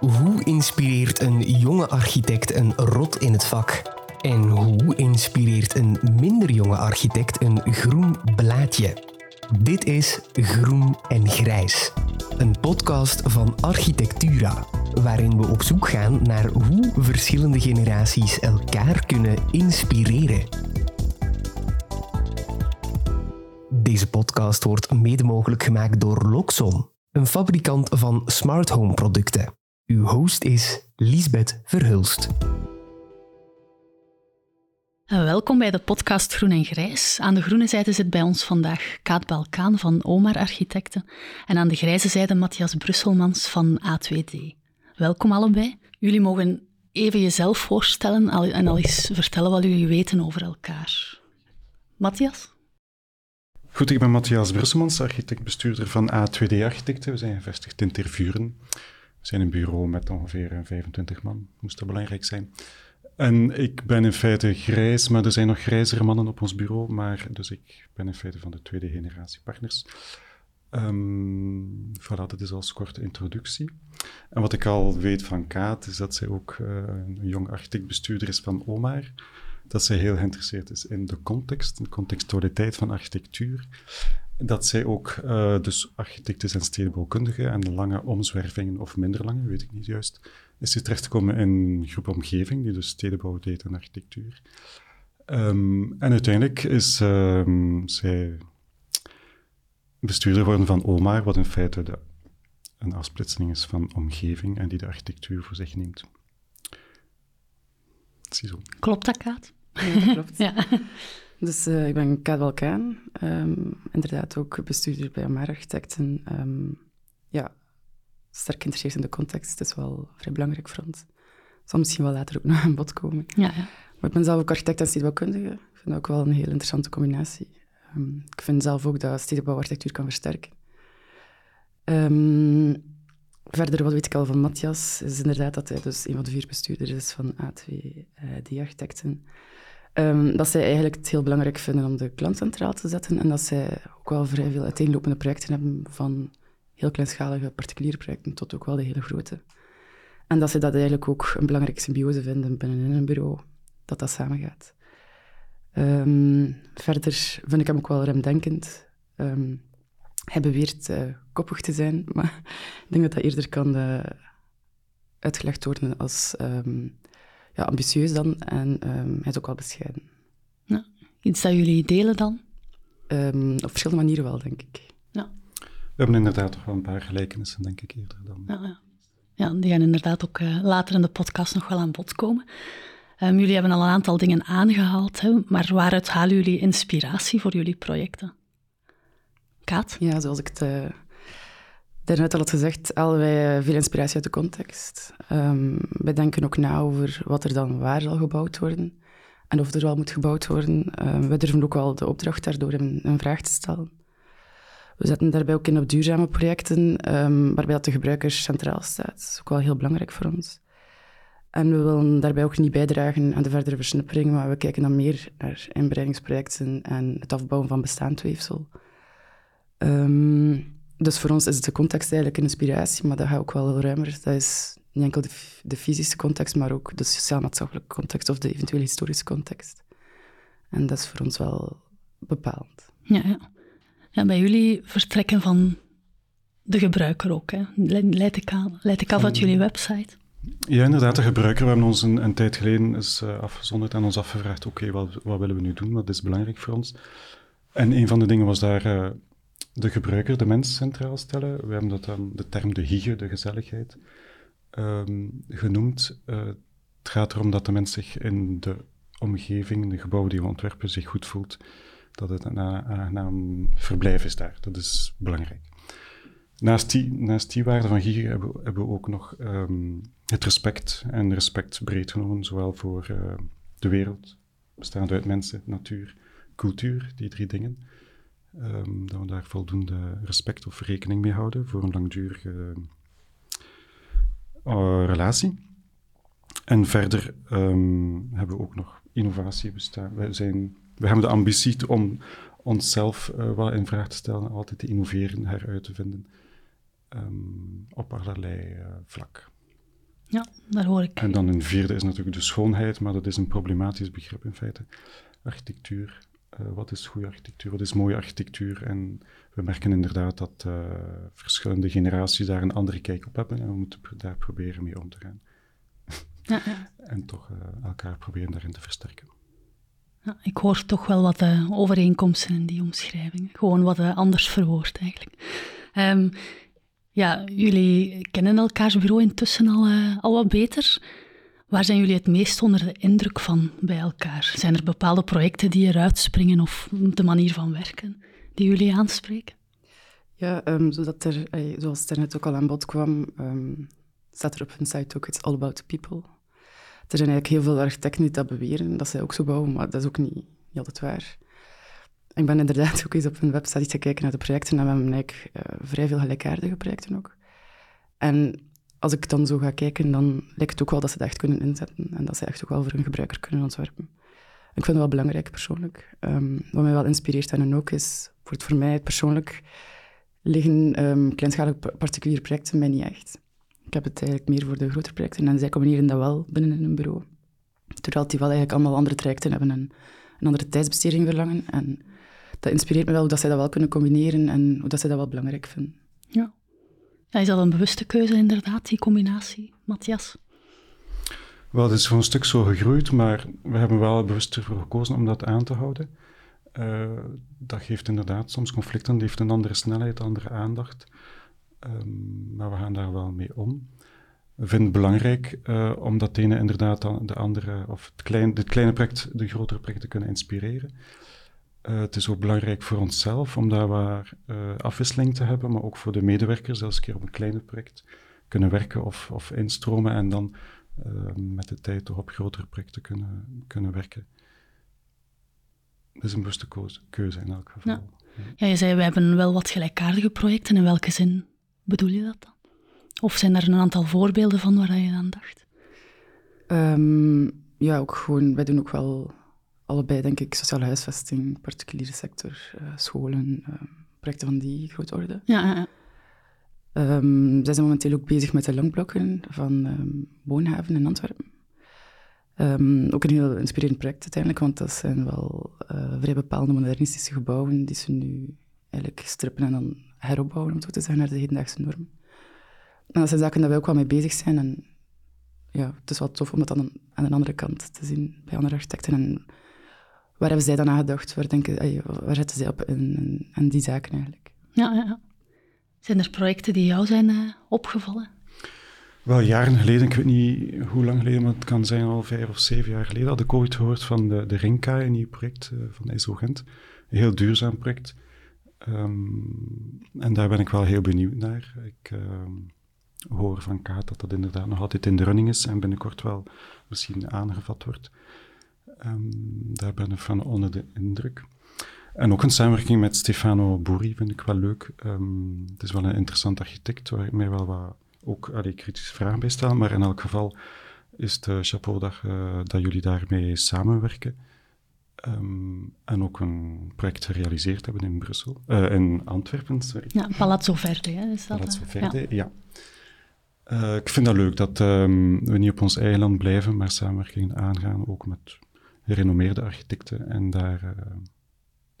Hoe inspireert een jonge architect een rot in het vak? En hoe inspireert een minder jonge architect een groen blaadje? Dit is Groen en Grijs, een podcast van Architectura, waarin we op zoek gaan naar hoe verschillende generaties elkaar kunnen inspireren. Deze podcast wordt mede mogelijk gemaakt door Loxon, een fabrikant van smart home producten. Uw host is Liesbeth Verhulst. Welkom bij de podcast Groen en Grijs. Aan de groene zijde zit bij ons vandaag Kaat Balkaan van Omar Architecten en aan de grijze zijde Matthias Brusselmans van A2D. Welkom allebei. Jullie mogen even jezelf voorstellen en al eens vertellen wat jullie weten over elkaar. Matthias? Goed, ik ben Matthias Brusselmans, architect-bestuurder van A2D Architecten. We zijn gevestigd in Tervuren. We zijn een bureau met ongeveer 25 man, moest dat belangrijk zijn. En ik ben in feite grijs, maar er zijn nog grijzere mannen op ons bureau. Maar, dus ik ben in feite van de tweede generatie partners. Um, voilà, dat is als korte introductie. En wat ik al weet van Kaat, is dat zij ook uh, een jong architect-bestuurder is van Omar. Dat zij heel geïnteresseerd is in de context, de contextualiteit van architectuur. Dat zij ook uh, dus architect is en stedenbouwkundige en de lange omzwervingen, of minder lange, weet ik niet juist, is ze terechtgekomen in een groep omgeving, die dus stedenbouw deed en architectuur. Um, en uiteindelijk is um, zij bestuurder geworden van OMAR, wat in feite de, een afsplitsing is van omgeving en die de architectuur voor zich neemt. Ziezo. Klopt dat, Kaat? Ja, dat klopt. ja. Dus uh, ik ben Kaat Balkaan, um, inderdaad ook bestuurder bij OMAR Architecten. ja, sterk geïnteresseerd in de context. Het is wel vrij belangrijk voor ons. Zal misschien wel later ook nog aan bod komen. Ja, ja. Maar ik ben zelf ook architect en stedenbouwkundige. Ik vind dat ook wel een heel interessante combinatie. Um, ik vind zelf ook dat stedenbouwarchitectuur kan versterken. Verder, wat weet ik al van Matthias, is inderdaad dat hij dus een van de vier bestuurders is van A2, uh, die architecten. Um, dat zij eigenlijk het heel belangrijk vinden om de klant centraal te zetten en dat zij ook wel vrij veel uiteenlopende projecten hebben van heel kleinschalige particuliere projecten tot ook wel de hele grote. En dat ze dat eigenlijk ook een belangrijke symbiose vinden binnenin een bureau, dat dat samengaat. Um, verder vind ik hem ook wel remdenkend. Um, hij beweert uh, koppig te zijn, maar ik denk dat dat eerder kan uh, uitgelegd worden als ja, ambitieus dan. En hij is ook wel bescheiden. Ja. Iets dat jullie delen dan? op verschillende manieren wel, denk ik. Ja. We hebben inderdaad toch wel een paar gelijkenissen, denk ik, eerder dan. Ja, ja. ja die gaan inderdaad ook uh, later in de podcast nog wel aan bod komen. Um, jullie hebben al een aantal dingen aangehaald, hè, maar waaruit halen jullie inspiratie voor jullie projecten? Kaat? Ja, zoals ik het uh, daarnet al had gezegd, halen wij veel inspiratie uit de context. Um, wij denken ook na over wat er dan waar zal gebouwd worden en of er wel moet gebouwd worden. Um, wij durven ook wel de opdracht daardoor in vraag te stellen. We zetten daarbij ook in op duurzame projecten, um, waarbij dat de gebruiker centraal staat. Dat is ook wel heel belangrijk voor ons. En we willen daarbij ook niet bijdragen aan de verdere versnippering, maar we kijken dan meer naar inbreidingsprojecten en het afbouwen van bestaand weefsel. Dus voor ons is de context eigenlijk een inspiratie, maar dat gaat ook wel heel ruimer. Dat is niet enkel de, de fysische context, maar ook de sociaal-maatschappelijke context of de eventuele historische context. En dat is voor ons wel bepalend. Ja, ja. ja bij jullie vertrekken van de gebruiker ook. Hè? Leid ik aan, leid ik af uit jullie website. Ja, inderdaad, de gebruiker. We hebben ons een, een tijd geleden is, uh, afgezonderd en ons afgevraagd, oké, wat, wat, willen we nu doen? Wat is belangrijk voor ons? En een van de dingen was daar uh, de gebruiker, de mens centraal stellen. We hebben dat dan de term de hygge, de gezelligheid, um, genoemd. Uh, het gaat erom dat de mens zich in de omgeving, in de gebouwen die we ontwerpen, zich goed voelt. Dat het een aangenaam verblijf is daar. Dat is belangrijk. Naast die, naast die waarde van Giga hebben, we ook nog um, het respect. En respect breed genomen, zowel voor uh, de wereld, bestaande uit mensen, natuur, cultuur, die drie dingen. Um, dat we daar voldoende respect of rekening mee houden voor een langdurige uh, relatie. En verder um, hebben we ook nog innovatie bestaan. Wij zijn, we hebben de ambitie om onszelf uh, wel in vraag te stellen, altijd te innoveren, heruit te vinden um, op allerlei uh, vlak. Ja, daar hoor ik. En dan een vierde is natuurlijk de schoonheid, maar dat is een problematisch begrip in feite. Architectuur. Uh, wat is goede architectuur? Wat is mooie architectuur? En we merken inderdaad dat uh, verschillende generaties daar een andere kijk op hebben en we moeten daar proberen mee om te gaan. Ja, ja. en toch uh, elkaar proberen daarin te versterken. Ja, ik hoor toch wel wat overeenkomsten in die omschrijving. Gewoon wat anders verwoord eigenlijk. Um, ja, jullie kennen elkaars bureau intussen al, al wat beter. Waar zijn jullie het meest onder de indruk van bij elkaar? Zijn er bepaalde projecten die eruit springen of de manier van werken die jullie aanspreken? Ja, um, zodat er, zoals het net ook al aan bod kwam, um, staat er op hun site ook It's all about people. Er zijn eigenlijk heel veel architecten die dat beweren, dat zij ook zo bouwen, maar dat is ook niet, altijd waar. Ik ben inderdaad ook eens op hun website te kijken naar de projecten en we hebben eigenlijk uh, vrij veel gelijkaardige projecten ook. En als ik dan zo ga kijken, dan lijkt het ook wel dat ze dat echt kunnen inzetten en dat ze echt ook wel voor een gebruiker kunnen ontwerpen. Ik vind het wel belangrijk persoonlijk. Um, wat mij wel inspireert hen ook is, voor, het, voor mij persoonlijk, liggen um, kleinschalige particuliere projecten mij niet echt. Ik heb het eigenlijk meer voor de grotere projecten en zij combineren dat wel binnen in een bureau. Terwijl die wel eigenlijk allemaal andere trajecten hebben en een andere tijdsbesteding verlangen. En dat inspireert me wel hoe dat zij dat wel kunnen combineren en hoe dat zij dat wel belangrijk vinden. Ja. Is dat een bewuste keuze inderdaad, die combinatie, Matthias? Wel, het is voor een stuk zo gegroeid, maar we hebben wel bewust ervoor gekozen om dat aan te houden. Uh, dat geeft inderdaad soms conflicten, die heeft een andere snelheid, andere aandacht. Um, maar we gaan daar wel mee om. We vinden het belangrijk uh, om dat ene inderdaad de andere, of het klein, dit kleine project de grotere project te kunnen inspireren. Uh, het is ook belangrijk voor onszelf om daar waar uh, afwisseling te hebben, maar ook voor de medewerkers, als een keer op een kleiner project kunnen werken of, of instromen en dan uh, met de tijd toch op grotere projecten kunnen, kunnen werken. Dat is een bewuste keuze in elk geval. Ja. ja, je zei, we hebben wel wat gelijkaardige projecten. In welke zin bedoel je dat dan? Of zijn er een aantal voorbeelden van waar je aan dacht? Um, ja, ook gewoon, wij doen ook wel allebei, denk ik, sociale huisvesting, particuliere sector, uh, scholen, uh, projecten van die grote orde. Ja, ja, ja. Um, zij zijn momenteel ook bezig met de langblokken van um, Woonhaven in Antwerpen. Um, ook een heel inspirerend project uiteindelijk, want dat zijn wel uh, vrij bepaalde modernistische gebouwen die ze nu eigenlijk strippen en dan heropbouwen, om het zo te zeggen, naar de hedendaagse norm. En dat zijn zaken dat wij ook wel mee bezig zijn. En ja, het is wel tof om dat dan aan de andere kant te zien bij andere architecten. En waar hebben zij dan aan gedacht? Waar, denken, waar zetten zij op in, in, die zaken eigenlijk? Ja, ja. Zijn er projecten die jou zijn uh, opgevallen? Wel, jaren geleden, ik weet niet hoe lang geleden, maar het kan zijn al vijf of zeven jaar geleden, had ik ooit gehoord van de, de Rinka, een nieuw project uh, van ISO Gent. Een heel duurzaam project. Um, en daar ben ik wel heel benieuwd naar. Ik um, hoor van Kaat dat dat inderdaad nog altijd in de running is en binnenkort wel misschien aangevat wordt. Um, daar ben ik van onder de indruk. En ook een samenwerking met Stefano Boeri vind ik wel leuk. Um, het is wel een interessant architect waar ik mij wel wat ook allee, kritische vragen bij stel. Maar in elk geval is het uh, chapeau dat, uh, dat jullie daarmee samenwerken. Um, en ook een project gerealiseerd hebben in Brussel, uh, in Antwerpen. Sorry. Ja, Palazzo Verde, hè, is dat? Palazzo Verde, ja. ja. ik vind dat leuk dat um, we niet op ons eigen land blijven, maar samenwerkingen aangaan, ook met gerenommeerde architecten en daar uh,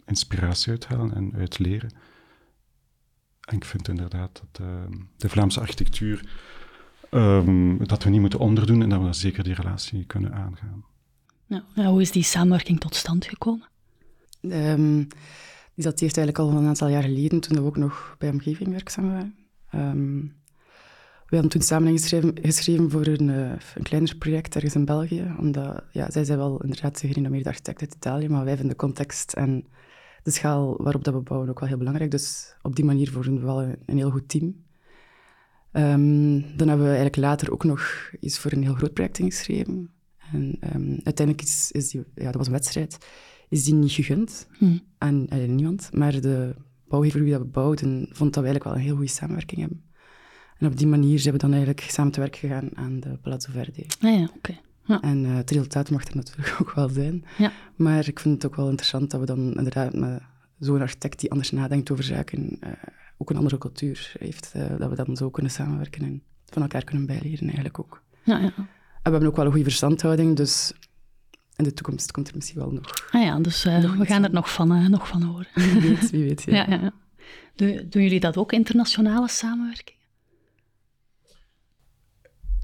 inspiratie uit halen en uit leren. En ik vind inderdaad dat uh, de Vlaamse architectuur, um, dat we niet moeten onderdoen en dat we zeker die relatie kunnen aangaan. Ja, hoe is die samenwerking tot stand gekomen? Um, die zat heeft eigenlijk al een aantal jaar geleden, toen we ook nog bij Omgeving werkzaam waren. Um, we hadden toen samen geschreven, geschreven voor een, uh, een kleiner project ergens in België. Omdat ja, zij zijn wel inderdaad de gerenommeerde architect uit Italië, maar wij vinden de context en de schaal waarop dat we bouwen ook wel heel belangrijk. Dus op die manier vormen we wel een, een heel goed team. Um, dan hebben we eigenlijk later ook nog iets voor een heel groot project ingeschreven. En um, uiteindelijk is, is die, ja, dat was een wedstrijd, is die niet gegund hm. aan uh, niemand. Maar de bouwgever wie dat we bouwden, vond dat we eigenlijk wel een heel goede samenwerking hebben. En op die manier zijn we dan eigenlijk samen te werk gegaan aan de Palazzo Verde. Ah ja, oké. Ja. En uh, het resultaat mag er natuurlijk ook wel zijn. Ja. Maar ik vind het ook wel interessant dat we dan inderdaad met zo'n architect die anders nadenkt over zaken, uh, ook een andere cultuur heeft, uh, dat we dan zo kunnen samenwerken en van elkaar kunnen bijleren eigenlijk ook. Ja, ja. En we hebben ook wel een goede verstandhouding, dus in de toekomst komt er misschien wel nog. Ah ja, dus uh, we gaan er nog van, nog van horen. Wie weet, wie weet. Ja. ja, ja, doen jullie dat ook, internationale samenwerking?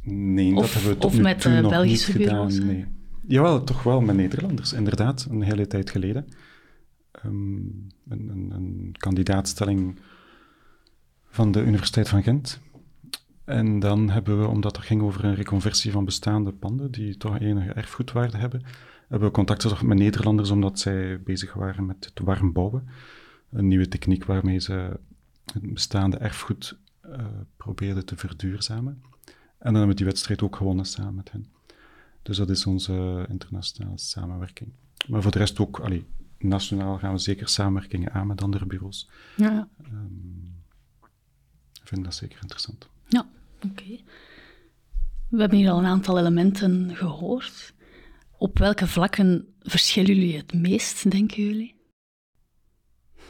Nee, Of- dat hebben we tot of nu met, toe eh, nog Belgische niet bureaus, gedaan. hè? Nee. Jawel, toch wel met Nederlanders, inderdaad, een hele tijd geleden. Ehm, een, een, een kandidaatstelling van de Universiteit van Gent. En dan hebben we, omdat het ging over een reconversie van bestaande panden, die toch enige erfgoedwaarde hebben, hebben we contact gezocht met Nederlanders, omdat zij bezig waren met het warm bouwen. Een nieuwe techniek waarmee ze het bestaande erfgoed eh, probeerden te verduurzamen. En dan hebben we die wedstrijd ook gewonnen samen met hen. Dus dat is onze internationale samenwerking. Maar voor de rest ook, allee, nationaal gaan we zeker samenwerkingen aan met andere bureaus. Ja, Ik vind dat zeker interessant. ja oké. We hebben hier al een aantal elementen gehoord. Op welke vlakken verschillen jullie het meest, denken jullie?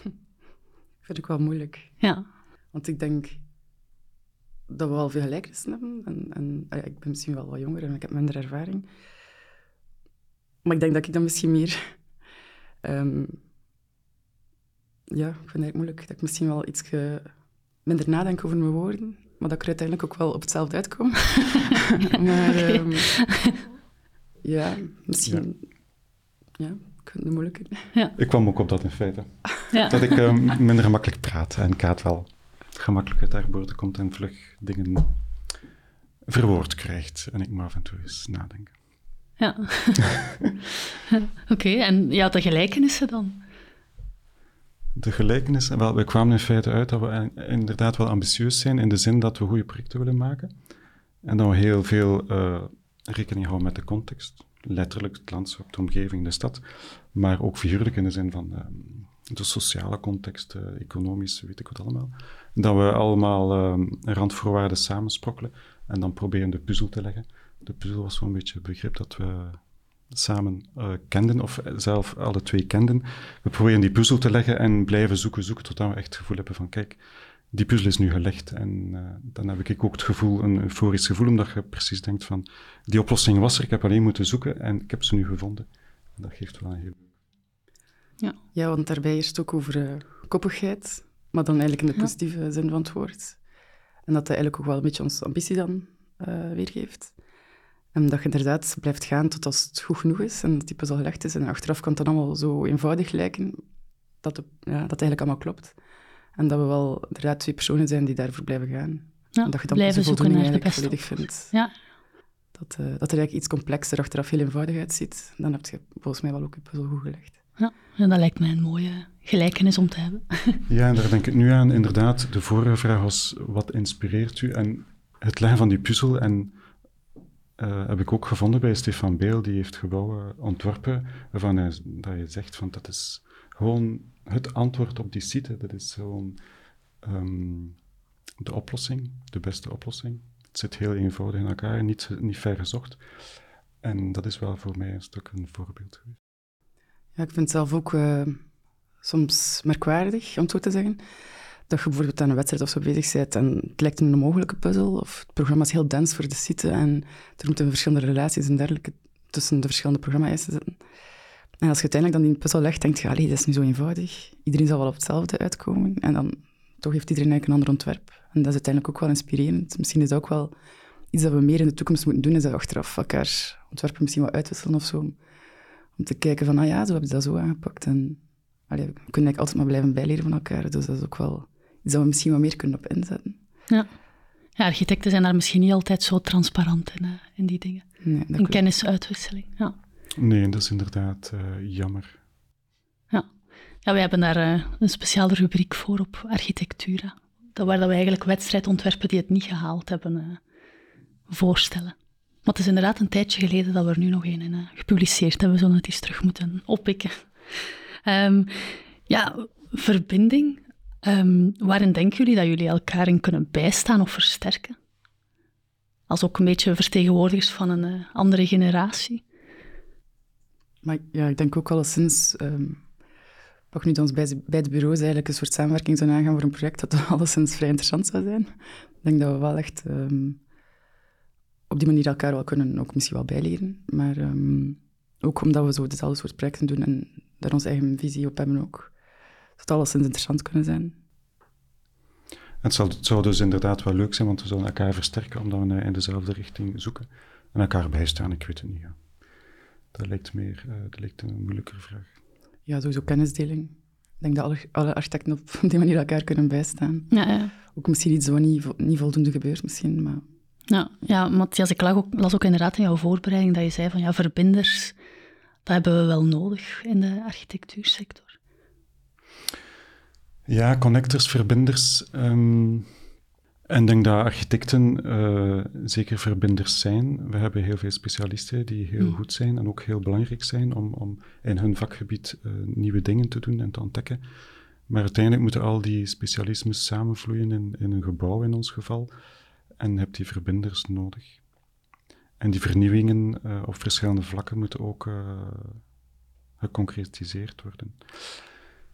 Vind ik wel moeilijk. Ja, Want ik denk dat we wel veel gelijkenissen hebben. En, en ah ja, ik ben misschien wel wat jonger en ik heb minder ervaring. Maar ik denk dat ik dan misschien meer... ehm, ja, ik vind het eigenlijk moeilijk. Dat ik misschien wel iets minder nadenk over mijn woorden. Maar dat ik er uiteindelijk ook wel op hetzelfde uitkom. maar ehm, ja, misschien... Ja. ik vind het moeilijker. Ik kwam ook op dat in feite. ja. Dat ik eh, minder gemakkelijk praat en Kaat wel gemakkelijk uit haar boorden komt en vlug dingen verwoord krijgt. En ik moet af en toe eens nadenken. ja. oké, en ja, de gelijkenissen dan? De gelijkenissen, wel, we kwamen in feite uit dat we eh, inderdaad wel ambitieus zijn in de zin dat we goede projecten willen maken. En dat we heel veel eh, rekening houden met de context. Letterlijk het landschap, de omgeving, de stad. Maar ook figuurlijk in de zin van eh, de sociale context, eh, economisch, weet ik wat allemaal. Dat we allemaal eh, randvoorwaarden samensprokkelen en dan proberen de puzzel te leggen. De puzzel was zo'n beetje het begrip dat we samen eh, kenden, of zelf alle twee kenden. We proberen die puzzel te leggen en blijven zoeken, zoeken, totdat we echt het gevoel hebben van, kijk, die puzzel is nu gelegd. En eh, dan heb ik ook het gevoel, een euforisch gevoel, omdat je precies denkt van, die oplossing was er, ik heb alleen moeten zoeken en ik heb ze nu gevonden. En dat geeft wel een heel... Ja, want daarbij is het ook over eh, koppigheid, maar dan eigenlijk in de positieve zin van het woord. En dat dat eigenlijk ook wel een beetje onze ambitie dan eh, weergeeft. En dat je inderdaad blijft gaan tot als het goed genoeg is en dat die puzzel gelegd is. En achteraf kan het dan allemaal zo eenvoudig lijken dat, de, ja, dat het eigenlijk allemaal klopt. En dat we wel inderdaad twee personen zijn die daarvoor blijven gaan. Ja, en dat je dan blijven zoeken naar de eigenlijk beste volledig vindt. Ja, Dat, eh, dat er eigenlijk iets complexer achteraf heel eenvoudig uitziet. Dan heb je volgens mij wel ook je puzzel goed gelegd. Ja. En dat lijkt mij een mooie gelijkenis om te hebben. Ja, en daar denk ik nu aan. Inderdaad, de vorige vraag was, wat inspireert u? En het leggen van die puzzel, en eh, heb ik ook gevonden bij Stefan Beel, die heeft gebouwen ontworpen, waarvan hij, dat je zegt van, dat is gewoon het antwoord op die site. Dat is gewoon ehm, de oplossing, de beste oplossing. Het zit heel eenvoudig in elkaar, niet, niet ver gezocht. En dat is wel voor mij een stuk een voorbeeld geweest. Ja, ik vind het zelf ook eh, soms merkwaardig, om het zo te zeggen. Dat je bijvoorbeeld aan een wedstrijd of zo bezig bent en het lijkt een onmogelijke puzzel, of het programma is heel dens voor de site en er moeten verschillende relaties en dergelijke tussen de verschillende programma-eisen zitten. En als je uiteindelijk dan die puzzel legt, denk je, allee, dat is nu zo eenvoudig. Iedereen zal wel op hetzelfde uitkomen. En dan toch heeft iedereen eigenlijk een ander ontwerp. En dat is uiteindelijk ook wel inspirerend. Misschien is dat ook wel iets dat we meer in de toekomst moeten doen, is dat we achteraf elkaar ontwerpen misschien wat uitwisselen of zo. Om te kijken van, ah ja, zo hebben ze dat zo aangepakt. En allee, we kunnen eigenlijk altijd maar blijven bijleren van elkaar. Dus dat is ook wel iets dat we misschien wat meer kunnen op inzetten. Ja. ja, architecten zijn daar misschien niet altijd zo transparant in, eh, in die dingen. Nee, dat In klopt. kennisuitwisseling, ja. Nee, dat is inderdaad eh, jammer. Ja, ja wij hebben daar eh, een speciale rubriek voor op Architectura. Dat waar dat we eigenlijk wedstrijdontwerpen die het niet gehaald hebben eh, voorstellen. Maar het is inderdaad een tijdje geleden dat we er nu nog een in gepubliceerd hebben. We het eens terug moeten oppikken. Ehm, ja, verbinding. Ehm, waarin denken jullie dat jullie elkaar in kunnen bijstaan of versterken? Als ook een beetje vertegenwoordigers van een eh, andere generatie. Maar ja, ik denk ook ehm pak nu dat ons bij, beide bureaus eigenlijk een soort samenwerking zou aangaan voor een project dat alleszins vrij interessant zou zijn. Ik denk dat we wel echt op die manier elkaar wel kunnen ook misschien wel bijleren. Maar ehm, ook omdat we zo dezelfde soort projecten doen en daar onze eigen visie op hebben ook. Dat het alleszins interessant kunnen zijn. Het zou, het zou dus inderdaad wel leuk zijn, want we zullen elkaar versterken omdat we in dezelfde richting zoeken. En elkaar bijstaan, ik weet het niet. Ja. Dat lijkt, meer, uh, dat lijkt een moeilijkere vraag. Ja, sowieso kennisdeling. Ik denk dat alle, alle architecten op die manier elkaar kunnen bijstaan. Ja, ja. Ook misschien iets wat niet, niet voldoende gebeurt, misschien, maar... Ja, ja Matthias, ik las ook, las ook inderdaad in jouw voorbereiding dat je zei van ja, verbinders, dat hebben we wel nodig in de architectuursector. Ja, connectors, verbinders. Ehm, en ik denk dat architecten uh, zeker verbinders zijn. We hebben heel veel specialisten die heel mm. goed zijn en ook heel belangrijk zijn om, om in hun vakgebied uh, nieuwe dingen te doen en te ontdekken. Maar uiteindelijk moeten al die specialismes samenvloeien in, in een gebouw in ons geval. En heb die verbinders nodig. En die vernieuwingen uh, op verschillende vlakken moeten ook geconcretiseerd worden.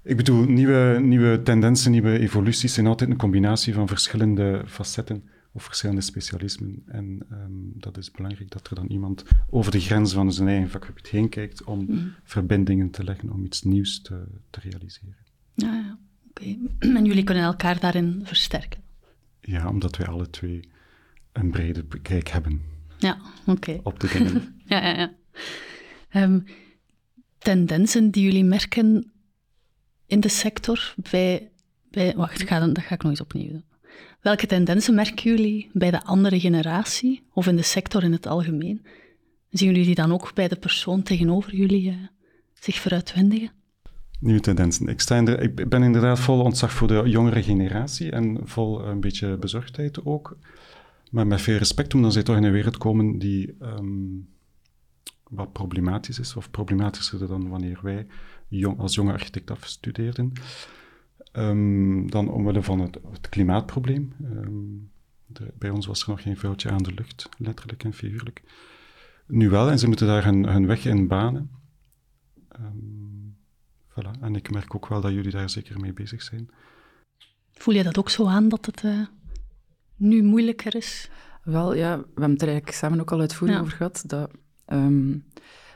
Ik bedoel, nieuwe, nieuwe tendensen, nieuwe evoluties zijn altijd een combinatie van verschillende facetten of verschillende specialismen. En um, dat is belangrijk dat er dan iemand over de grens van zijn eigen vakgebied heen kijkt om mm. verbindingen te leggen, om iets nieuws te, te realiseren. Ja, ja. oké. En jullie kunnen elkaar daarin versterken? Ja, omdat wij alle twee een brede kijk hebben. Ja, oké. Op de dingen. ja, ja, ja. Um, tendensen die jullie merken in de sector bij... bij wacht, ga, dat ga ik nog eens opnieuw doen. Welke tendensen merken jullie bij de andere generatie of in de sector in het algemeen? Zien jullie die dan ook bij de persoon tegenover jullie uh, zich vooruitwendigen? Nieuwe tendensen. Ik, ik ben inderdaad vol ontzag voor de jongere generatie en vol een beetje bezorgdheid ook. Maar met veel respect, omdat zij toch in een wereld komen die um, wat problematisch is, of problematischer dan wanneer wij jong, als jonge architect afstudeerden. Um, dan omwille van het, het klimaatprobleem. De, bij ons was er nog geen vuiltje aan de lucht, letterlijk en figuurlijk. Nu wel, en ze moeten daar hun, hun weg in banen. Voilà. En ik merk ook wel dat jullie daar zeker mee bezig zijn. Voel je dat ook zo aan, dat het uh, nu moeilijker is? Wel, ja, we hebben het er eigenlijk samen ook al uitvoerig ja. over gehad, dat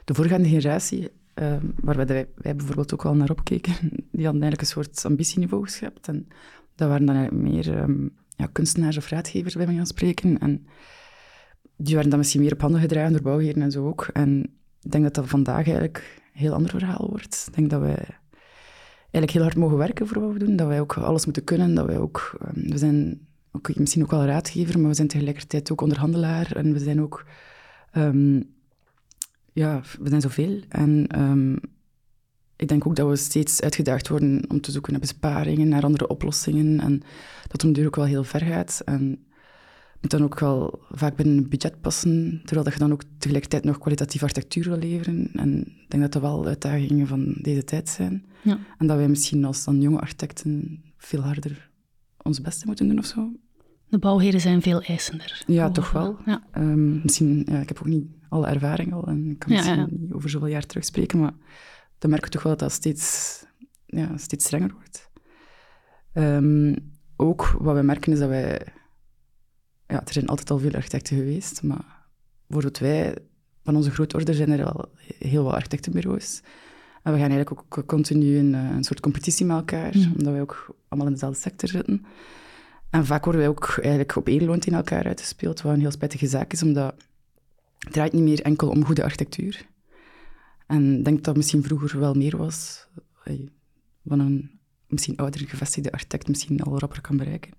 de voorgaande generatie Ehm, waar wij, wij, bijvoorbeeld ook wel naar opkeken, die hadden eigenlijk een soort ambitieniveau geschept. En dat waren dan meer um, ja, kunstenaars of raadgevers, bij mij gaan spreken. En die waren dan misschien meer op handen gedragen door bouwheren en zo ook. En ik denk dat dat vandaag eigenlijk heel ander verhaal wordt. Ik denk dat wij eigenlijk heel hard mogen werken voor wat we doen. Dat wij ook alles moeten kunnen. Dat wij ook... Um, we zijn ook, misschien ook wel raadgever, maar we zijn tegelijkertijd ook onderhandelaar. En we zijn ook... Um, ja, we zijn zoveel. En um, ik denk ook dat we steeds uitgedaagd worden om te zoeken naar besparingen, naar andere oplossingen. En dat het duur ook wel heel ver gaat. En dan ook wel vaak binnen een budget passen, terwijl dat je dan ook tegelijkertijd nog kwalitatief architectuur wil leveren. En ik denk dat dat wel uitdagingen van deze tijd zijn. Ja. En dat wij misschien als dan jonge architecten veel harder ons beste moeten doen of zo. De bouwheren zijn veel eisender. Ja, toch wel. Ja. Um, misschien, ja, ik heb ook niet alle ervaring al en ik kan misschien niet over zoveel jaar terugspreken, maar dan merk ik toch wel dat dat steeds, ja, steeds strenger wordt. Um, ook wat we merken is dat wij... Ja, er zijn altijd al veel architecten geweest, maar bijvoorbeeld wij, van onze grootorde, zijn er al heel wat architectenbureaus. En we gaan eigenlijk ook continu een, eh, een soort competitie met elkaar, mm. omdat wij ook allemaal in dezelfde sector zitten. En vaak worden wij ook eigenlijk op één loon in elkaar uitgespeeld, wat een heel spijtige zaak is, omdat het draait niet meer enkel om goede architectuur. En ik denk dat misschien vroeger wel meer was, van een misschien ouder gevestigde architect misschien al rapper kan bereiken.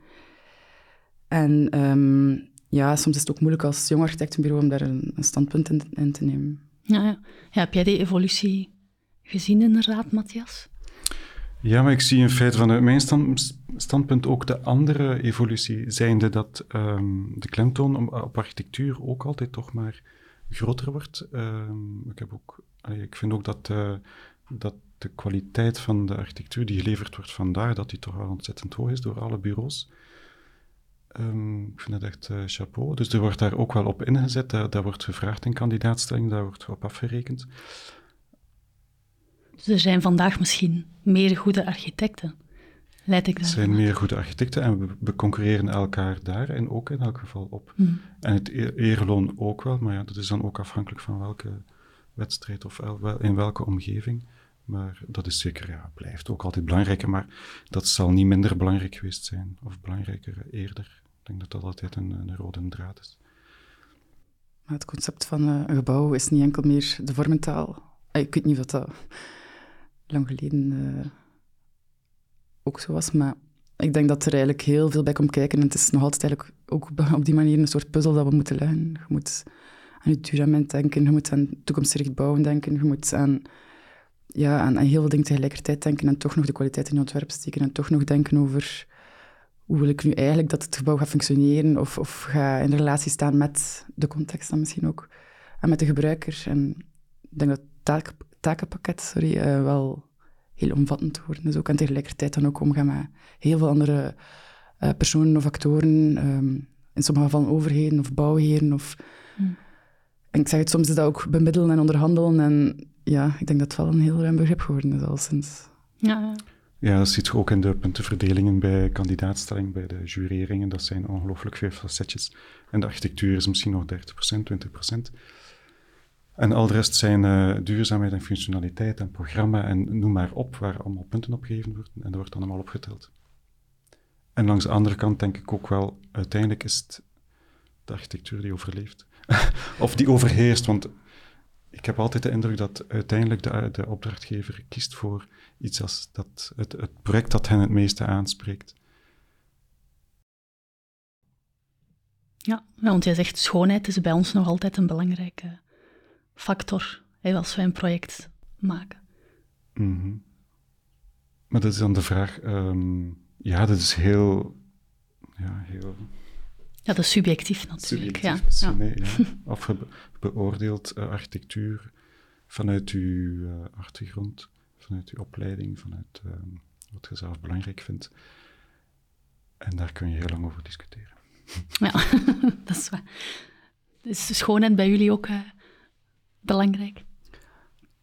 En um, ja, soms is het ook moeilijk als jong architectenbureau om daar een, een standpunt in, in, te nemen. Ja, ja. ja, heb jij die evolutie gezien inderdaad, Matthias? Ja, maar ik zie in feite vanuit mijn stand, standpunt ook de andere evolutie, zijnde dat um, de klemtoon op architectuur ook altijd toch maar groter wordt. Um, ik, heb ook, ik vind ook dat, uh, dat de kwaliteit van de architectuur die geleverd wordt vandaag, dat die toch wel ontzettend hoog is door alle bureaus. Um, ik vind dat echt uh, chapeau. Dus er wordt daar ook wel op ingezet, daar, daar wordt gevraagd in kandidaatstelling, daar wordt op afgerekend. Dus er zijn vandaag misschien meer goede architecten. Leid ik Het daar. zijn meer goede architecten en we, we concurreren elkaar daar en ook in elk geval op. Hmm. En het e- ereloon ook wel, maar ja, dat is dan ook afhankelijk van welke wedstrijd of el- wel- in welke omgeving. Maar dat is zeker, ja, blijft ook altijd belangrijk, maar dat zal niet minder belangrijk geweest zijn, of belangrijker eh, eerder. Ik denk dat dat altijd een, rode draad is. Het concept van eh, een gebouw is niet enkel meer de vormentaal. Eh, Ik weet niet of dat lang geleden eh, ook zo was, maar ik denk dat er eigenlijk heel veel bij komt kijken. En het is nog altijd eigenlijk ook op die manier een soort puzzel dat we moeten leggen. Je moet aan je duurzaamheid denken, je moet aan toekomstgericht bouwen denken, je moet aan, ja, aan, aan heel veel dingen tegelijkertijd denken en toch nog de kwaliteit in je ontwerp steken en toch nog denken over hoe wil ik nu eigenlijk dat het gebouw gaat functioneren of, of gaat in relatie staan met de context dan misschien ook en met de gebruiker. En ik denk dat het taak, takenpakket sorry, eh, wel heel omvattend geworden is ook en tegelijkertijd dan ook omgaan met heel veel andere eh, personen of actoren, ehm, in sommige gevallen overheden of bouwheren. Of... Hmm. En ik zeg het, soms is dat ook bemiddelen en onderhandelen en ja, ik denk dat het wel een heel ruim begrip geworden is al sinds. Ja, ja. Ja, dat ziet je ook in de puntenverdelingen bij kandidaatstelling, bij de jureringen. Dat zijn ongelooflijk veel facetjes. En de architectuur is misschien nog 30%, 20%. En al de rest zijn eh, duurzaamheid en functionaliteit en programma en noem maar op, waar allemaal punten op gegeven worden. En dat wordt dan allemaal opgeteld. En langs de andere kant denk ik ook wel, uiteindelijk is het de architectuur die overleeft. of die overheerst, want ik heb altijd de indruk dat uiteindelijk de, de opdrachtgever kiest voor iets als dat, het, het project dat hen het meeste aanspreekt. Ja, want jij zegt schoonheid is bij ons nog altijd een belangrijke factor hè, als wij een project maken. Mhm. Maar dat is dan de vraag, ehm, ja, dat is heel, ja, heel Ja, dat is subjectief natuurlijk. subjectief ja. hè, ja. Of je be- beoordeelt eh, architectuur vanuit uw eh, achtergrond, vanuit uw opleiding, vanuit ehm, wat je zelf belangrijk vindt. En daar kun je heel lang over discussiëren. Ja, dat is waar. Is de schoonheid bij jullie ook eh, belangrijk?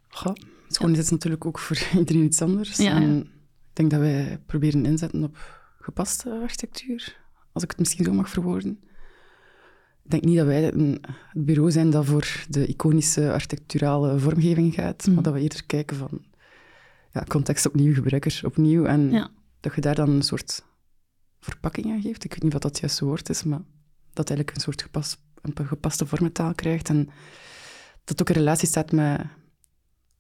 Goh, schoonheid is natuurlijk ook voor iedereen iets anders. Ja, en ja. ik denk dat wij proberen inzetten op gepaste architectuur, als ik het misschien zo mag verwoorden. Ik denk niet dat wij een het bureau zijn dat voor de iconische architecturale vormgeving gaat, Mhm. maar dat we eerder kijken van ja, context opnieuw, gebruiker opnieuw, en Ja. dat je daar dan een soort verpakking aan geeft. Ik weet niet wat dat juiste woord is, maar dat eigenlijk een soort gepas, een gepaste vormentaal krijgt en dat ook in relatie staat met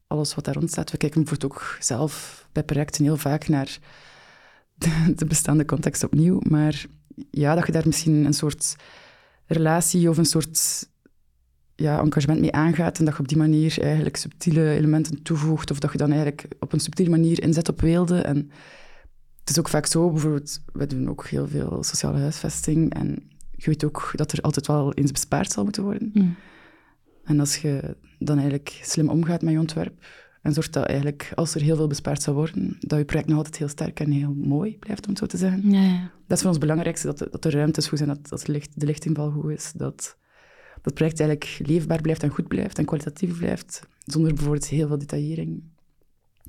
alles wat daar rond staat. We kijken bijvoorbeeld ook zelf bij projecten heel vaak naar de, de bestaande context opnieuw, maar ja, dat je daar misschien een soort relatie of een soort ja, engagement mee aangaat en dat je op die manier eigenlijk subtiele elementen toevoegt of dat je dan eigenlijk op een subtiele manier inzet op weelde. En het is ook vaak zo, bijvoorbeeld, we doen ook heel veel sociale huisvesting en je weet ook dat er altijd wel eens bespaard zal moeten worden. Mm. En als je dan eigenlijk slim omgaat met je ontwerp en zorgt dat eigenlijk, als er heel veel bespaard zou worden, dat je project nog altijd heel sterk en heel mooi blijft, om het zo te zeggen. Ja, ja. Dat is voor ons het belangrijkste, dat de, dat de ruimtes goed zijn, dat, dat de, licht, de lichtinval goed is, dat dat project eigenlijk leefbaar blijft en goed blijft en kwalitatief blijft, zonder bijvoorbeeld heel veel detaillering.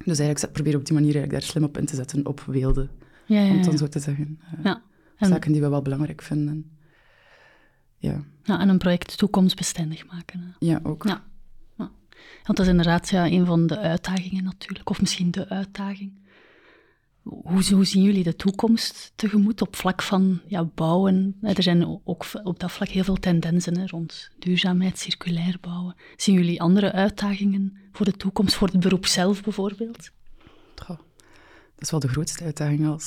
Dus eigenlijk proberen we op die manier eigenlijk daar slim op in te zetten, op weelde, ja, ja, om het dan zo te zeggen. Eh, Ja. En, Zaken die we wel belangrijk vinden. Ja, ja, en een project toekomstbestendig maken. hè. ja ook. Ja. Want dat is inderdaad ja, een van de uitdagingen natuurlijk, of misschien de uitdaging. Hoe, zien jullie de toekomst tegemoet op vlak van ja, bouwen? Er zijn ook op dat vlak heel veel tendensen hè, rond duurzaamheid, circulair bouwen. Zien jullie andere uitdagingen voor de toekomst, voor het beroep zelf bijvoorbeeld? Dat is wel de grootste uitdaging al.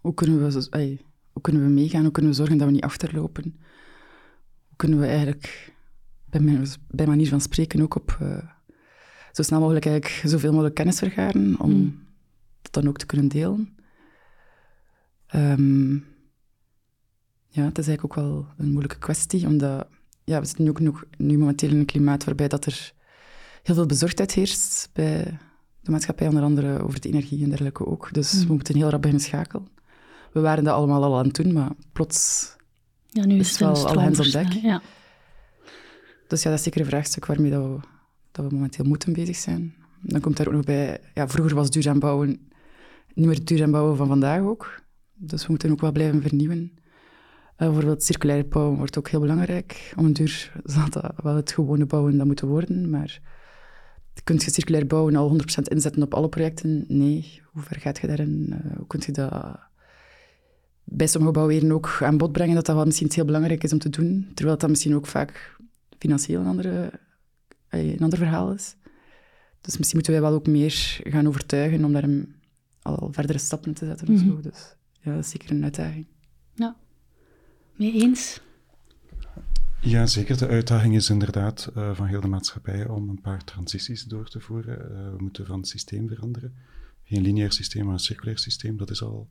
Hoe kunnen, we, hoe kunnen we meegaan? Hoe kunnen we zorgen dat we niet achterlopen? Hoe kunnen we eigenlijk, bij, bij manier van spreken, ook op eh, zo snel mogelijk eigenlijk zoveel mogelijk kennis vergaren om Hmm. dat dan ook te kunnen delen? Ehm, ja, het is eigenlijk ook wel een moeilijke kwestie, omdat ja, we zitten nu ook nog, nu momenteel in een klimaat waarbij dat er heel veel bezorgdheid heerst bij de maatschappij, onder andere over de energie en dergelijke ook. Dus Hmm. we moeten heel rap beginnen schakelen. We waren dat allemaal al aan het doen, maar plots... Ja, nu Is het wel al hands on deck? Ja. Dus ja, dat is zeker een vraagstuk waarmee dat we, dat we momenteel moeten bezig zijn. Dan komt daar ook nog bij... Ja, vroeger was duurzaam bouwen niet meer het duur en bouwen van vandaag ook. Dus we moeten ook wel blijven vernieuwen. Uh, bijvoorbeeld circulair bouwen wordt ook heel belangrijk. Om een duur zal dat wel het gewone bouwen dat moeten worden, maar kun je circulair bouwen al 100% inzetten op alle projecten? Nee. Hoe ver gaat je daarin? Uh, hoe kun je dat bij sommige bouwweren ook aan bod brengen dat dat wel misschien heel belangrijk is om te doen, terwijl dat misschien ook vaak financieel een, andere, eh, een ander verhaal is. Dus misschien moeten wij wel ook meer gaan overtuigen om daar een, al verdere stappen te zetten. Mm -hmm. Dus ja, dat is zeker een uitdaging. Ja, mee eens? Ja, zeker. De uitdaging is inderdaad uh, van heel de maatschappij om een paar transities door te voeren. Uh, we moeten van het systeem veranderen. Geen lineair systeem, maar een circulair systeem. Dat is al,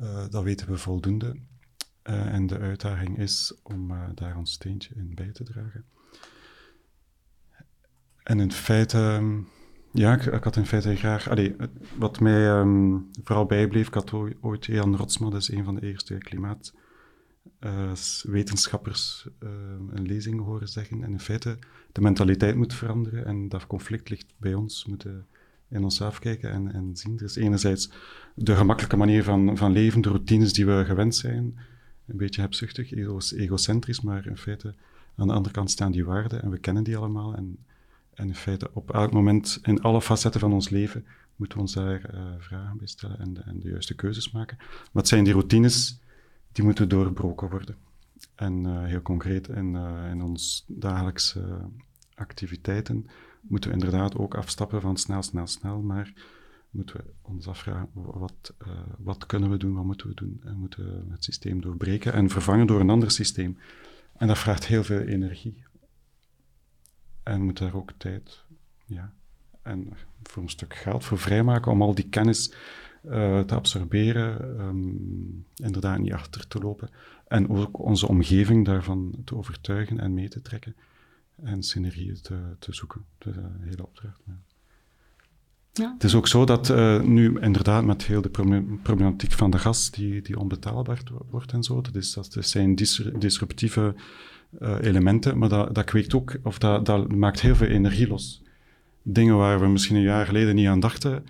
uh, dat weten we voldoende. En de uitdaging is om daar ons steentje in bij te dragen. En in feite, um, ja, ik, had in feite graag, wat mij um, vooral bijbleef, ik had ooit Jan Rotsma, dat is een van de eerste klimaat uh, wetenschappers uh, een lezing horen zeggen. En in feite, de mentaliteit moet veranderen en dat conflict ligt bij ons. Moeten in onszelf kijken en, en zien. Is enerzijds de gemakkelijke manier van, van leven, de routines die we gewend zijn. Een beetje hebzuchtig, egocentrisch, maar in feite aan de andere kant staan die waarden en we kennen die allemaal. En, en in feite op elk moment, in alle facetten van ons leven, moeten we ons daar uh, vragen bij stellen en de, en de juiste keuzes maken. Wat zijn die routines die moeten doorbroken worden. En uh, heel concreet in, uh, in ons dagelijkse activiteiten moeten we inderdaad ook afstappen van snel, snel, snel, maar moeten we ons afvragen wat, wat kunnen we doen, wat moeten we doen en moeten we het systeem doorbreken en vervangen door een ander systeem. En dat vraagt heel veel energie. En we moeten daar ook tijd ja, en voor een stuk geld voor vrijmaken om al die kennis uh, te absorberen, um, inderdaad niet achter te lopen. En ook onze omgeving daarvan te overtuigen en mee te trekken. En synergieën te, te zoeken. Dat is een hele opdracht. Ja. Het is ook zo dat uh, nu inderdaad met heel de problematiek van de gas die, die onbetaalbaar wordt en zo, dat, is, dat zijn disruptieve uh, elementen, maar dat, dat kweekt ook, of dat, dat maakt heel veel energie los. Dingen waar we misschien een jaar geleden niet aan dachten,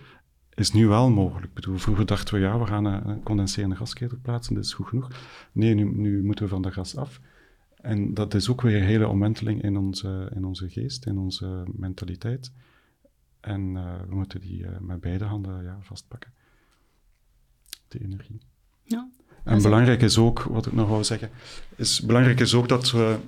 is nu wel mogelijk. Bedoel, vroeger dachten we, ja, we gaan een, condenserende gasketel plaatsen, dat is goed genoeg. Nee, nu, nu, moeten we van de gas af. En dat is ook weer een hele omwenteling in onze, in onze geest, in onze mentaliteit. En uh, we moeten die uh, met beide handen ja, vastpakken. De energie. Ja. En belangrijk is ook, wat ik nog wou zeggen, is belangrijk is ook dat we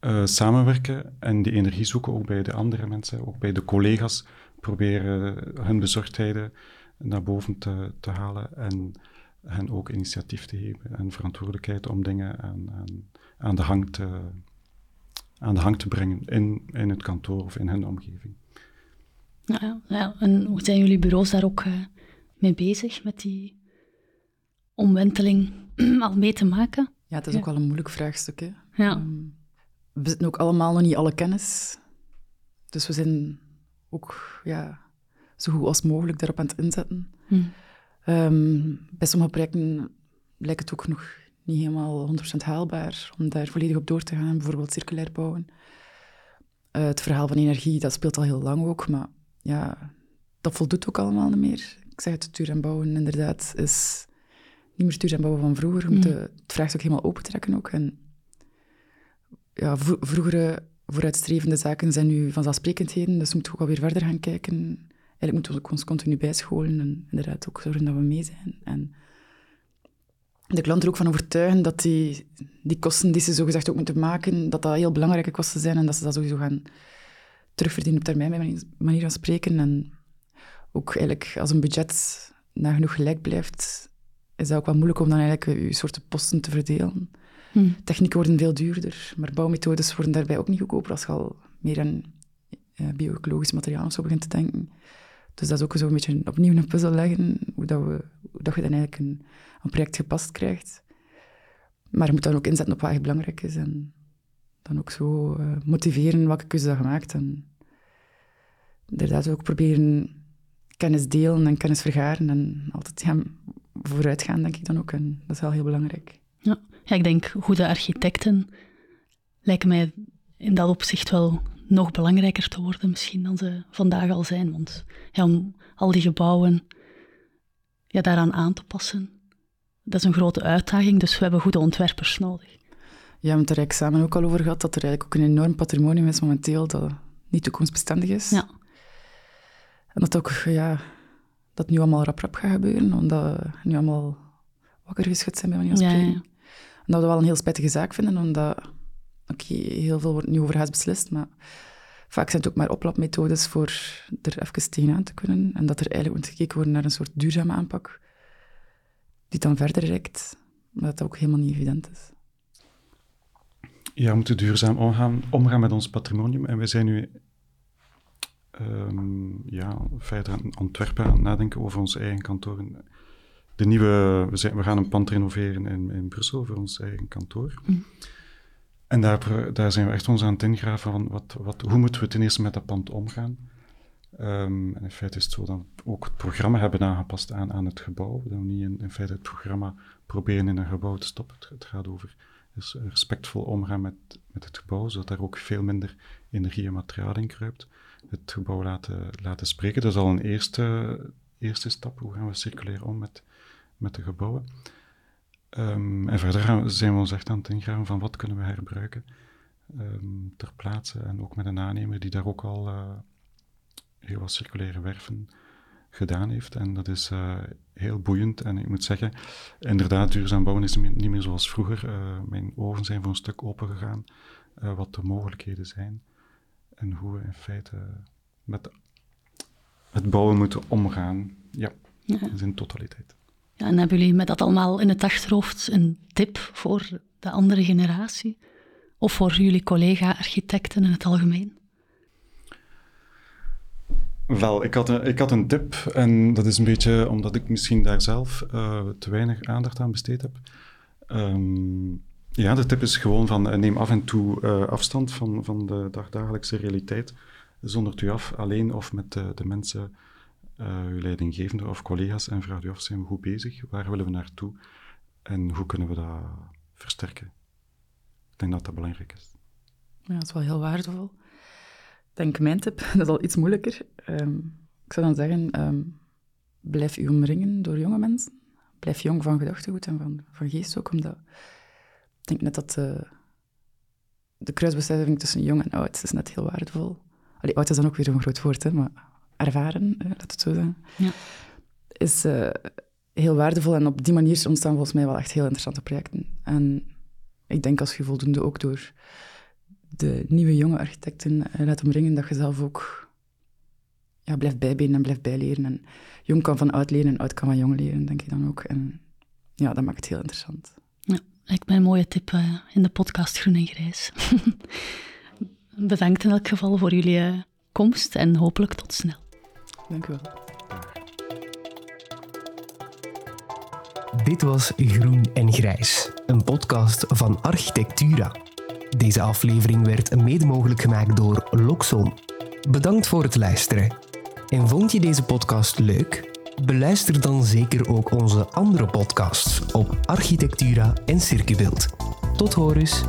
uh, samenwerken en die energie zoeken ook bij de andere mensen, ook bij de collega's proberen hun bezorgdheden naar boven te, te halen en hen ook initiatief te geven en verantwoordelijkheid om dingen aan, aan, aan, de, hang te, aan de hang te brengen in, in het kantoor of in hun omgeving. Ja, ja. en hoe zijn jullie bureaus daar ook uh, mee bezig met die omwenteling al mee te maken? Ja, het is ook wel een moeilijk vraagstuk. Hè? Ja. Um, we zitten ook allemaal nog niet alle kennis. Dus we zijn ook ja, zo goed als mogelijk daarop aan het inzetten. Hm. Um, bij sommige projecten lijkt het ook nog niet helemaal 100% haalbaar om daar volledig op door te gaan, bijvoorbeeld circulair bouwen. Uh, het verhaal van energie, dat speelt al heel lang ook, maar ja, dat voldoet ook allemaal niet meer. Ik zeg het, duur en bouwen inderdaad is niet meer duur en bouwen van vroeger. Mm. het vraagt ook helemaal open trekken ook. En ja, vroegere vooruitstrevende zaken zijn nu vanzelfsprekendheden, dus we moeten ook alweer verder gaan kijken. Eigenlijk moeten we ons continu bijscholen en inderdaad ook zorgen dat we mee zijn. En de klant er ook van overtuigen dat die, die kosten die ze zogezegd ook moeten maken, dat dat heel belangrijke kosten zijn en dat ze dat sowieso gaan terugverdienen op termijn, bij manier van spreken. En ook eigenlijk als een budget nagenoeg gelijk blijft, is dat ook wel moeilijk om dan eigenlijk je soorten posten te verdelen. Hmm. Technieken worden veel duurder, maar bouwmethodes worden daarbij ook niet goedkoper als je al meer aan uh, bio-ecologisch materiaal of zo begint te denken. Dus dat is ook zo een beetje opnieuw een puzzel leggen, hoe, dat we, dat je dan eigenlijk een, een project gepast krijgt. Maar je moet dan ook inzetten op wat echt belangrijk is en dan ook zo uh, motiveren welke keuze dat gemaakt en inderdaad ook proberen kennis delen en kennis vergaren en altijd ja, vooruit gaan, denk ik dan ook. En dat is wel heel belangrijk. Ja, ik denk goede architecten lijken mij in dat opzicht wel nog belangrijker te worden misschien dan ze vandaag al zijn. Want ja, om al die gebouwen ja, daaraan aan te passen, dat is een grote uitdaging. Dus we hebben goede ontwerpers nodig. Ja, we hebben het er eigenlijk samen ook al over gehad, dat er eigenlijk ook een enorm patrimonium is momenteel dat niet toekomstbestendig is. Ja. En dat ook, ja, dat nu allemaal rap rap gaat gebeuren, omdat we nu allemaal wakker geschud zijn bij manier van Ja, spreken. ja. En dat we wel een heel spijtige zaak vinden, omdat, oké, heel veel wordt nu overhaast beslist, maar vaak zijn het ook maar oplapmethodes voor er even tegenaan te kunnen. En dat er eigenlijk moet gekeken worden naar een soort duurzame aanpak, die dan verder reikt, maar dat dat ook helemaal niet evident is. Ja, we moeten duurzaam omgaan, omgaan met ons patrimonium. En wij zijn nu ehm, ja, verder aan Antwerpen aan het nadenken over onze eigen kantoren. De nieuwe, we, zijn, we gaan een pand renoveren in, in Brussel voor ons eigen kantoor. En daar, daar zijn we echt ons aan het ingraven van wat, wat, hoe moeten we ten eerste met dat pand omgaan. Ehm, en in feite is het zo dat we ook het programma hebben aangepast aan, aan het gebouw. Dat we niet in, feite het programma proberen in een gebouw te stoppen. Het, gaat over dus respectvol omgaan met, met het gebouw, zodat daar ook veel minder energie en materiaal in kruipt. Het gebouw laten, laten spreken, dat is al een eerste, eerste stap. Hoe gaan we circulair om met, met de gebouwen? Ehm, en verder gaan zijn we ons echt aan het ingraven van wat kunnen we herbruiken ehm, ter plaatse. En ook met een aannemer die daar ook al eh, heel wat circulaire werven gedaan heeft. En dat is eh, heel boeiend. En ik moet zeggen, inderdaad, duurzaam bouwen is niet meer- zoals vroeger. Eh, mijn ogen zijn voor een stuk open gegaan, wat de mogelijkheden zijn. En hoe we in feite met het bouwen moeten omgaan. Ja, Ja. in zijn totaliteit. Ja, en hebben jullie met dat allemaal in het achterhoofd een tip voor de andere generatie? Of voor jullie collega-architecten in het algemeen? Wel, ik had, een, ik had een tip en dat is een beetje omdat ik misschien daar zelf eh, te weinig aandacht aan besteed heb. Ehm, ja, de tip is gewoon van eh, neem af en toe eh, afstand van, van de dagdagelijkse realiteit. Zondert u af, alleen of met de mensen, eh, uw leidinggevende of collega's en vraag u af, zijn we goed bezig? Waar willen we naartoe? En hoe kunnen we dat versterken? Ik denk dat dat belangrijk is. Ja, dat is wel heel waardevol. Ik denk mijn tip, dat is al iets moeilijker. Ehm, ik zou dan zeggen, ehm, blijf u omringen door jonge mensen. Blijf jong van gedachtegoed en van, van geest ook, omdat ik denk net dat de, de kruisbestuiving tussen jong en oud is net heel waardevol. Allee, oud is dan ook weer een groot woord, hè, maar ervaren, laat het zo zeggen, Ja. is eh, heel waardevol. En op die manier ontstaan volgens mij wel echt heel interessante projecten. En ik denk als je voldoende ook door de nieuwe jonge architecten laat omringen, dat je zelf ook ja, blijft bijbenen en blijft bijleren. En jong kan van oud leren en oud kan van jong leren, denk ik dan ook. En ja, dat maakt het heel interessant. Ja, lijkt mij een mooie tip eh, in de podcast Groen en Grijs. Bedankt in elk geval voor jullie eh, komst en hopelijk tot snel. Dank u wel. Dit was Groen en Grijs, een podcast van Architectura. Deze aflevering werd mede mogelijk gemaakt door Loxon. Bedankt voor het luisteren. En vond je deze podcast leuk? Beluister dan zeker ook onze andere podcasts op Architectura en Circubeeld. Tot horens!